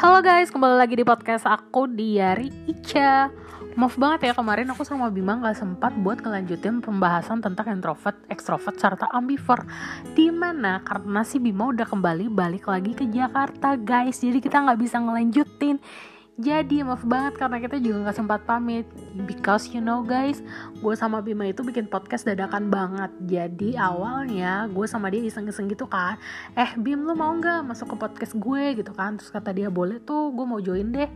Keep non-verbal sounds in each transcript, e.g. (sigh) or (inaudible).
Halo guys, kembali lagi di podcast aku Diari Ica. Maaf banget ya kemarin aku sama Bima gak sempat buat ngelanjutin pembahasan tentang introvert, extrovert, serta ambivert. Di mana karena si Bima udah kembali balik lagi ke Jakarta guys. Jadi kita gak bisa ngelanjutin jadi maaf banget karena kita juga gak sempat pamit. Because you know guys Gue sama Bima itu bikin podcast dadakan banget. Jadi awalnya gue sama dia iseng-iseng gitu kan. Eh Bim lu mau gak masuk ke podcast gue gitu kan? Terus kata dia boleh tuh gue mau join deh.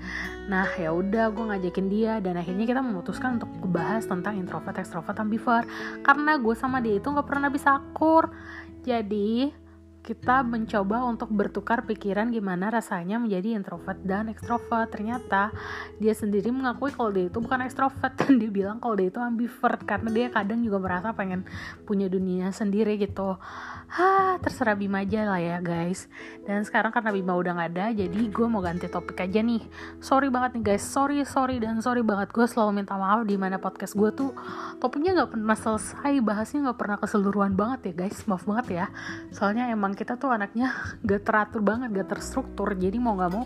Nah ya udah gue ngajakin dia. Dan akhirnya kita memutuskan untuk bahas tentang introvert, extrovert, ambivert. Karena gue sama dia itu gak pernah bisa akur. Jadi kita mencoba untuk bertukar pikiran gimana rasanya menjadi introvert dan ekstrovert. Ternyata dia sendiri mengakui kalau dia itu bukan ekstrovert (laughs) dan dia bilang kalau dia itu ambivert karena dia kadang juga merasa pengen punya dunia sendiri gitu. Hah, terserah Bima aja lah ya guys. Dan sekarang karena Bima udah gak ada, jadi gue mau ganti topik aja nih. Sorry banget nih guys, sorry, sorry, dan sorry banget gue selalu minta maaf di mana podcast gue tuh topiknya gak pernah selesai, bahasnya gak pernah keseluruhan banget ya guys, maaf banget ya. Soalnya emang kita tuh anaknya (laughs) gak teratur banget, gak terstruktur. Jadi mau gak mau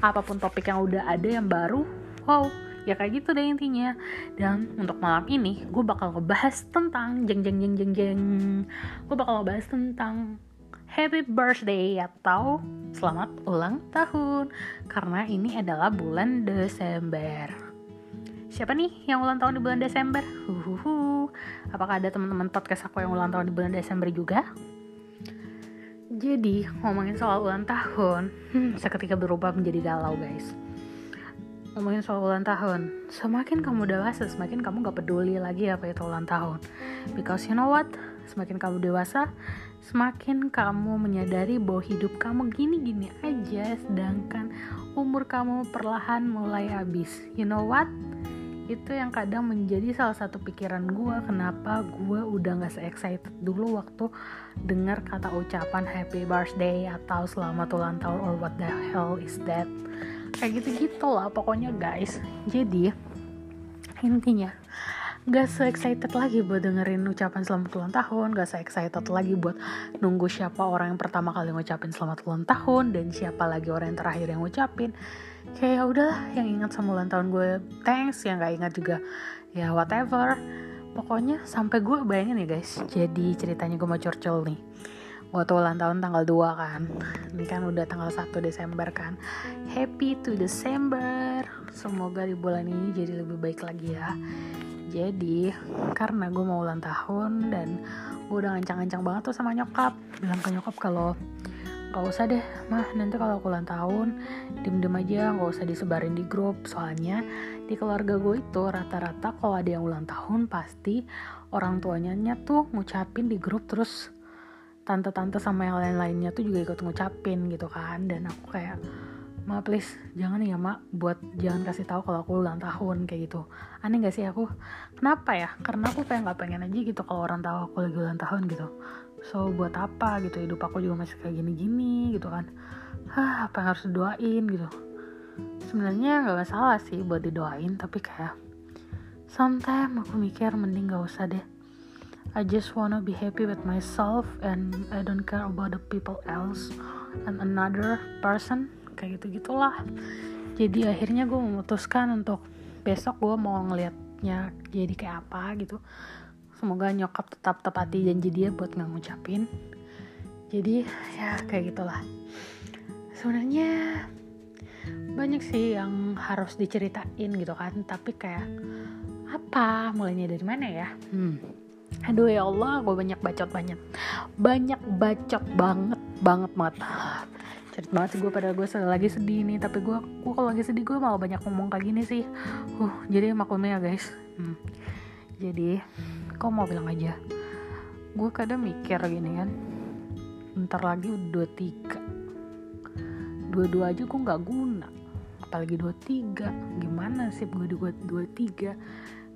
apa pun topik yang udah ada yang baru, wow, ya kayak gitu deh intinya. Dan untuk malam ini gue bakal ngebahas tentang jeng jeng jeng jeng jeng. Gue bakal ngebahas tentang Happy birthday atau selamat ulang tahun karena ini adalah bulan Desember. Siapa nih yang ulang tahun di bulan Desember? Huhuhu. Apakah ada teman-teman podcast aku yang ulang tahun di bulan Desember juga? Jadi ngomongin soal ulang tahun, hmm, seketika berubah menjadi galau guys. Ngomongin soal ulang tahun, semakin kamu dewasa, semakin kamu gak peduli lagi apa itu ulang tahun. Because you know what? Semakin kamu dewasa, semakin kamu menyadari bahwa hidup kamu gini-gini aja, sedangkan umur kamu perlahan mulai habis. You know what? Itu yang kadang menjadi salah satu pikiran gue kenapa gue udah gak se-excited dulu waktu dengar kata ucapan happy birthday atau selamat ulang tahun or what the hell is that? Kayak gitu-gitu lah pokoknya guys. Jadi intinya gak se-excited lagi buat dengerin ucapan selamat ulang tahun gak se-excited lagi buat nunggu siapa orang yang pertama kali ngucapin selamat ulang tahun dan siapa lagi orang yang terakhir yang ngucapin kayak ya udahlah yang ingat sama ulang tahun gue thanks yang gak ingat juga ya whatever. Pokoknya sampai gue bayangin ya guys jadi ceritanya gue mau curcol nih. Waktu ulang tahun tanggal 2 kan ini kan udah tanggal 1 Desember kan. Happy to December. Semoga di bulan ini jadi lebih baik lagi ya. Jadi karena gue mau ulang tahun dan gue udah ngancang-ngancang banget tuh sama nyokap. Bilang ke nyokap kalau gak usah deh mah. Nanti kalau aku ulang tahun diem-diem aja gak usah disebarin di grup. Soalnya di keluarga gue itu rata-rata kalau ada yang ulang tahun pasti orang tuanya tuh ngucapin di grup terus. Tante-tante sama yang lain-lainnya tuh juga ikut ngucapin gitu kan. Dan aku kayak ma please jangan ya mak buat jangan kasih tahu kalau aku ulang tahun kayak gitu. Aneh gak sih aku? Kenapa ya? Karena aku kayak nggak pengen aja gitu kalau orang tahu aku lagi ulang tahun gitu so buat apa gitu? Hidup aku juga masih kayak gini-gini gitu kan. Hah apa yang harus didoain gitu? Sebenarnya nggak masalah sih buat didoain tapi kayak sometimes aku mikir mending gak usah deh. I just wanna be happy with myself and I don't care about the people else and another person. Kayak gitu gitulah jadi akhirnya gue memutuskan untuk besok gue mau ngelihatnya jadi kayak apa gitu semoga nyokap tetap tepati janji dia buat nggak ngucapin. Jadi ya kayak gitulah. Sebenarnya banyak sih yang harus diceritain gitu kan. Tapi kayak apa? Mulainya dari mana ya? Hmm. aduh ya Allah gue banyak bacot banyak. Banyak bacot banget banget banget. Cerit banget sih gue pada gue lagi sedih nih. Tapi gue gue kalau lagi sedih gue malah banyak ngomong kayak gini sih. Uh jadi maklumnya ya guys. Hmm. jadi kau mau bilang aja. Gue kadang mikir gini kan ntar lagi dua tiga dua dua aja gue nggak guna apalagi dua tiga gimana sih gue dua dua tiga?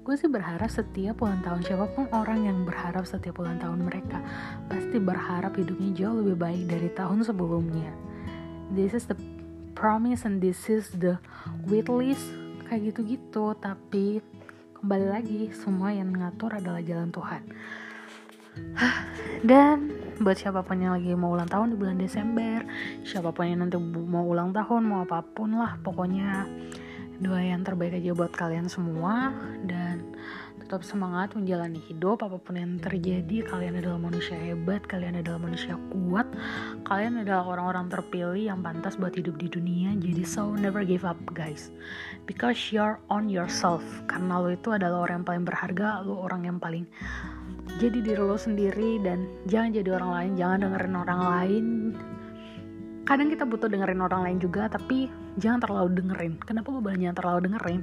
Gue sih berharap setiap ulang tahun siapa pun orang yang berharap setiap ulang tahun mereka pasti berharap hidupnya jauh lebih baik dari tahun sebelumnya. This is the promise and this is the wait list kayak gitu-gitu. Tapi kembali lagi semua yang mengatur adalah jalan Tuhan. Dan buat siapa pun yang lagi mau ulang tahun di bulan Desember siapa pun yang nanti mau ulang tahun mau apa pun lah pokoknya doa yang terbaik aja buat kalian semua. Dan tetap semangat menjalani hidup. Apa pun yang terjadi kalian adalah manusia hebat kalian adalah manusia kuat kalian adalah orang-orang terpilih yang pantas buat hidup di dunia. Jadi so never give up guys. Because you're on yourself. Karena lo itu adalah orang yang paling berharga lo orang yang paling jadi diri lo sendiri. Dan jangan jadi orang lain jangan dengerin orang lain. Kadang kita butuh dengerin orang lain juga tapi jangan terlalu dengerin. Kenapa gue jangan terlalu dengerin?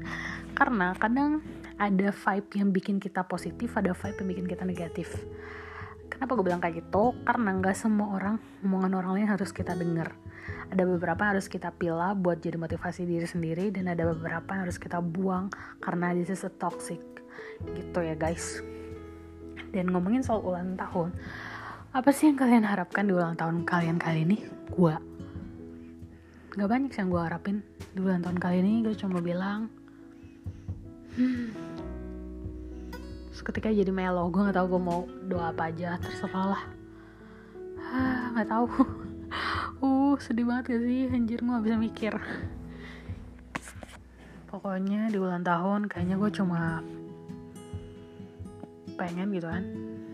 Karena kadang ada vibe yang bikin kita positif ada vibe yang bikin kita negatif. Kenapa gue bilang kayak gitu? Karena nggak semua orang omongan orang lain harus kita denger. Ada beberapa yang harus kita pilih buat jadi motivasi diri sendiri dan ada beberapa yang harus kita buang karena this is a toxic gitu ya guys. Dan ngomongin soal ulang tahun apa sih yang kalian harapkan di ulang tahun kalian kali ini? Gue gak banyak sih yang gue harapin di ulang tahun kali ini gue cuma bilang hmm, seketika jadi melo gue nggak tahu gue mau doa apa aja terserah lah. Nggak tahu. (laughs) Uh sedih banget gak sih? Anjir gue gak bisa mikir. Pokoknya di ulang tahun kayaknya gue cuma pengen gitu kan.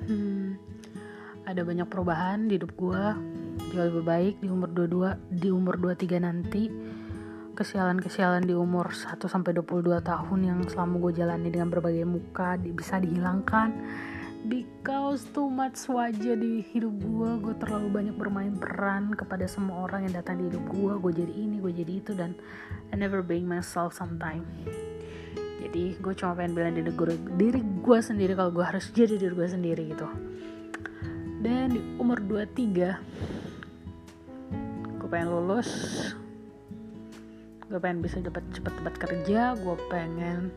Hmm, ada banyak perubahan di hidup gue jauh lebih baik di umur 22 di umur 23 nanti kesialan-kesialan di umur 1 sampai 22 tahun yang selama gue jalani dengan berbagai muka di, bisa dihilangkan. Because too much wajah di hidup gue gue terlalu banyak bermain peran kepada semua orang yang datang di hidup gue gue jadi ini gue jadi itu dan I never being myself sometime. Jadi gue cuma pengen bilang diri gue, diri gue sendiri kalau gue harus jadi diri gue sendiri gitu. Dan di umur 23 gue pengen lulus gue pengen bisa cepet cepet cepet kerja gue pengen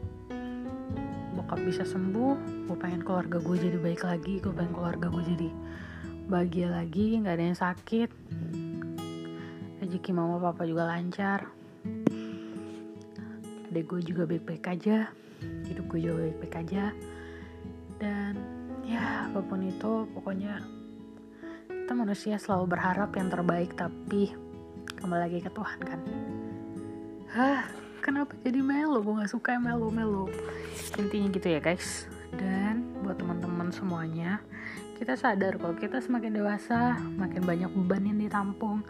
bokap bisa sembuh gue pengen keluarga gue jadi baik lagi gue pengen keluarga gue jadi bahagia lagi nggak ada yang sakit. Rezeki mama papa juga lancar. Adek gue juga baik-baik aja hidup gue juga baik-baik aja. Dan ya apa pun itu pokoknya kita manusia selalu berharap yang terbaik tapi kembali lagi ke Tuhan kan hah kenapa jadi melo? Gue gak suka melo melo intinya gitu ya guys. Dan buat teman-teman semuanya kita sadar kalau kita semakin dewasa makin banyak beban yang ditampung.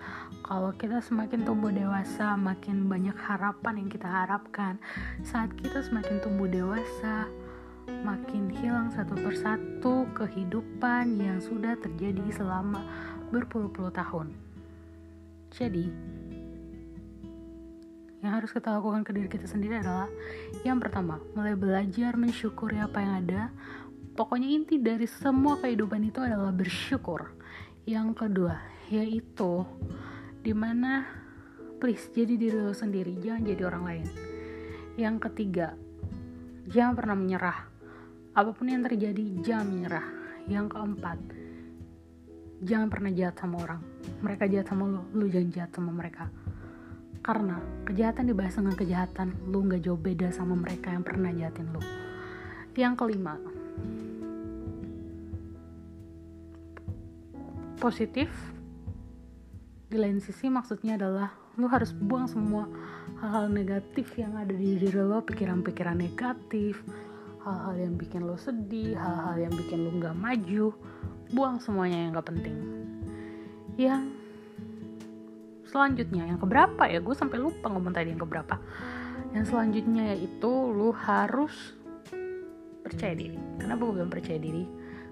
Kalau kita semakin tumbuh dewasa makin banyak harapan yang kita harapkan. Saat kita semakin tumbuh dewasa makin hilang satu persatu kehidupan yang sudah terjadi selama berpuluh-puluh tahun. Jadi yang harus kita lakukan ke diri kita sendiri adalah yang pertama, mulai belajar mensyukuri apa yang ada. Pokoknya inti dari semua kehidupan itu adalah bersyukur. Yang kedua, yaitu di mana please jadi diri lo sendiri, jangan jadi orang lain. Yang ketiga, jangan pernah menyerah. Apa pun yang terjadi, jangan menyerah. Yang keempat, jangan pernah jahat sama orang. Mereka jahat sama lo, lo jangan jahat sama mereka karena kejahatan dibahas dengan kejahatan, lu nggak jauh beda sama mereka yang pernah jahatin lu. Yang kelima, positif. Di lain sisi maksudnya adalah lu harus buang semua hal-hal negatif yang ada di diri lo pikiran-pikiran negatif hal-hal yang bikin lo sedih hal-hal yang bikin lo nggak maju. Buang semuanya yang gak penting. Yang selanjutnya yang keberapa ya gue sampai lupa ngomong tadi yang keberapa yang selanjutnya yaitu lu harus percaya diri kenapa gue bilang percaya diri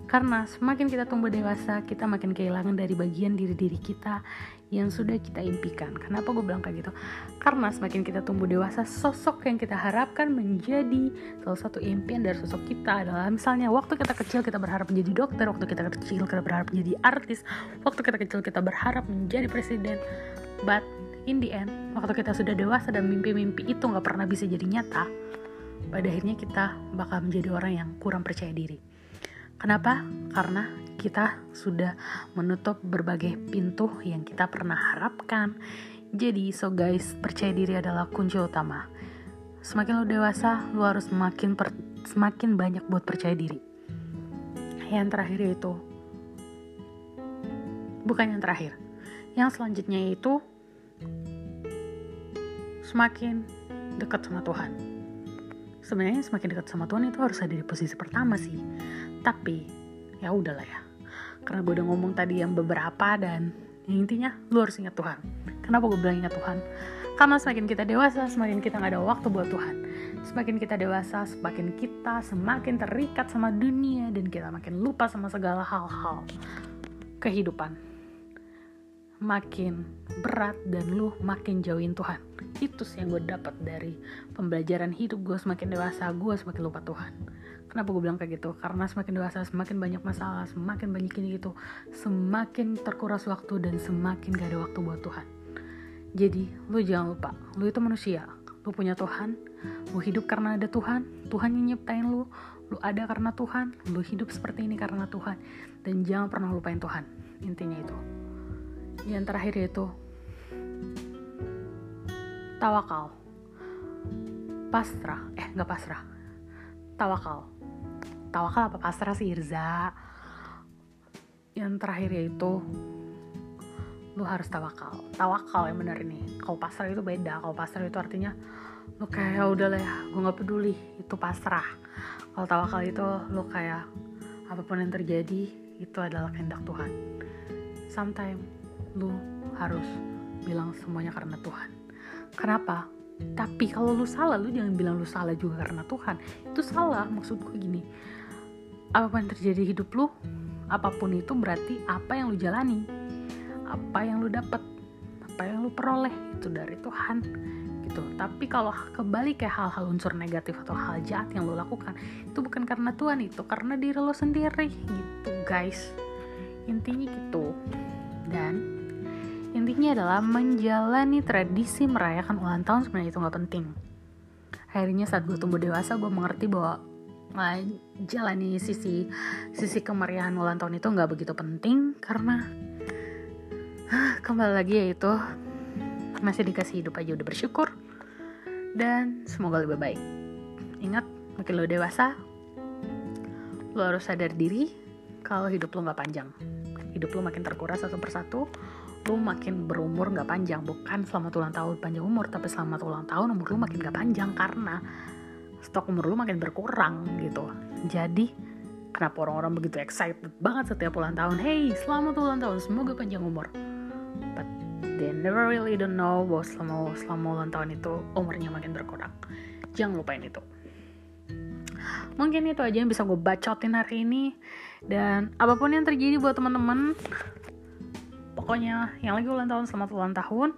karena semakin kita tumbuh dewasa, kita makin kehilangan dari bagian diri-diri kita yang sudah kita impikan. Kenapa gue bilang kayak gitu? Karena semakin kita tumbuh dewasa, sosok yang kita harapkan menjadi salah satu impian dari sosok kita adalah misalnya waktu kita kecil kita berharap menjadi dokter, waktu kita kecil kita berharap menjadi artis, waktu kita kecil kita berharap menjadi presiden. But in the end, waktu kita sudah dewasa dan mimpi-mimpi itu nggak pernah bisa jadi nyata, pada akhirnya kita bakal menjadi orang yang kurang percaya diri. Kenapa? Karena kita sudah menutup berbagai pintu yang kita pernah harapkan. Jadi, so guys, percaya diri adalah kunci utama. Semakin lo dewasa, lo harus semakin per, semakin banyak buat percaya diri. Yang terakhir itu bukan yang terakhir yang selanjutnya itu semakin dekat sama Tuhan. Sebenarnya semakin dekat sama Tuhan itu harus ada di posisi pertama sih. Tapi ya udahlah ya. Karena gue udah ngomong tadi yang beberapa dan yang intinya lu harus ingat Tuhan. Kenapa gue bilang ingat Tuhan? Karena semakin kita dewasa semakin kita nggak ada waktu buat Tuhan. Semakin kita dewasa semakin kita semakin terikat sama dunia dan kita makin lupa sama segala hal-hal kehidupan makin berat dan lu makin jauhin Tuhan. Itu sih yang gue dapat dari pembelajaran hidup gue semakin dewasa gue semakin lupa Tuhan. Kenapa gue bilang kayak gitu? Karena semakin dewasa semakin banyak masalah semakin banyak ini gitu semakin terkuras waktu dan semakin gak ada waktu buat Tuhan. Jadi lu jangan lupa lu itu manusia. Lu punya Tuhan lu hidup karena ada Tuhan Tuhan yang nyiptain lu. Lu ada karena Tuhan lu hidup seperti ini karena Tuhan. Dan jangan pernah lupain Tuhan. Intinya itu yang terakhir yaitu tawakal. Pasrah. Eh nggak pasrah. Tawakal. Tawakal apa pasrah sih Irza? Yang terakhir yaitu lu harus tawakal. Tawakal yang benar ini. Kalau pasrah itu beda. Kalau pasrah itu artinya lu kayak ya udah lah ya gue nggak peduli. Itu pasrah. Kalau tawakal itu lu kayak apa pun yang terjadi itu adalah kehendak Tuhan. Sometimes lu harus bilang semuanya karena Tuhan. Kenapa? Tapi kalau lu salah, lu jangan bilang lu salah juga karena Tuhan. Itu salah, maksud gue gini. Apa pun yang terjadi hidup lu, apa pun itu berarti apa yang lu jalani, apa yang lu dapat, apa yang lu peroleh itu dari Tuhan gitu. Tapi kalau kembali kayak hal-hal unsur negatif atau hal jahat yang lo lakukan, itu bukan karena Tuhan itu, karena diri lo sendiri gitu, guys. Intinya gitu. Dan Intinya adalah menjalani tradisi merayakan ulang tahun sebenarnya itu nggak penting. Akhirnya saat gue tumbuh dewasa, gue mengerti bahwa jalani sisi sisi kemeriahan ulang tahun itu nggak begitu penting karena kembali lagi yaitu masih dikasih hidup aja udah bersyukur dan semoga lebih baik. Ingat, makin lo dewasa, lo harus sadar diri kalau hidup lo nggak panjang. Hidup lo makin terkuras satu persatu, lu makin berumur nggak panjang. Bukan selama ulang tahun panjang umur tapi selama ulang tahun umur lu makin gak panjang karena stok umur lu makin berkurang gitu. Jadi kenapa orang-orang begitu excited banget setiap ulang tahun? Hey selamat ulang tahun semoga panjang umur. But they never really don't know bahwa selama selama ulang tahun itu umurnya makin berkurang. Jangan lupain itu. Mungkin itu aja yang bisa gue bacotin hari ini. Dan apa pun yang terjadi buat teman-teman pokoknya yang lagi ulang tahun selamat ulang tahun.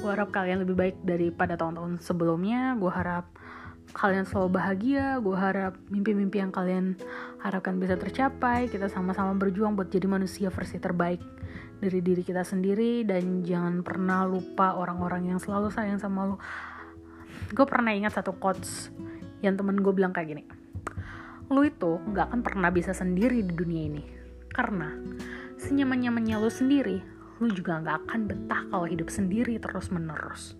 Gue harap kalian lebih baik daripada tahun-tahun sebelumnya. Gue harap kalian selalu bahagia. Gue harap mimpi-mimpi yang kalian harapkan bisa tercapai. Kita sama-sama berjuang buat jadi manusia versi terbaik dari diri kita sendiri. Dan jangan pernah lupa orang-orang yang selalu sayang sama lo gue pernah ingat satu quotes yang temen gue bilang kayak gini. Lu itu gak akan pernah bisa sendiri di dunia ini. Karena senyaman-nyamannya lo sendiri lu juga gak akan betah kalau hidup sendiri terus-menerus.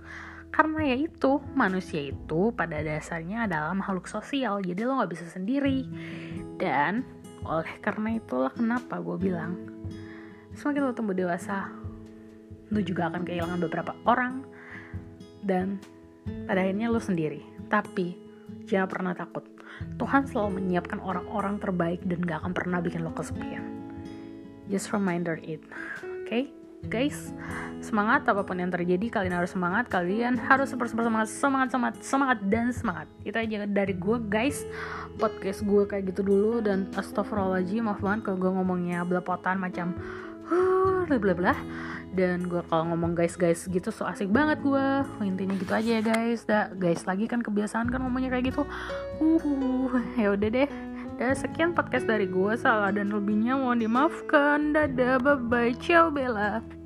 Karena ya itu, manusia itu pada dasarnya adalah makhluk sosial, jadi lo gak bisa sendiri. Dan oleh karena itulah kenapa gue bilang, semakin lo tumbuh dewasa, lo juga akan kehilangan beberapa orang, dan pada akhirnya lo sendiri. Tapi jangan pernah takut, Tuhan selalu menyiapkan orang-orang terbaik dan gak akan pernah bikin lo kesepian. Just reminder it, oke? Okay? Guys semangat apa pun yang terjadi kalian harus semangat. Kalian harus super super semangat semangat semangat semangat dan semangat. Itu aja dari gue guys. Podcast gue kayak gitu dulu dan astagfirullahaladzim maaf banget kalau gue ngomongnya belepotan macam bla bla bla. Dan gue kalau ngomong guys guys gitu so asik banget gue intinya gitu aja ya guys. Dah guys lagi kan kebiasaan kan ngomongnya kayak gitu. Uh ya udah deh dan sekian podcast dari gue, salah dan lebihnya mohon dimaafkan. Dadah, bye-bye, ciao Bella.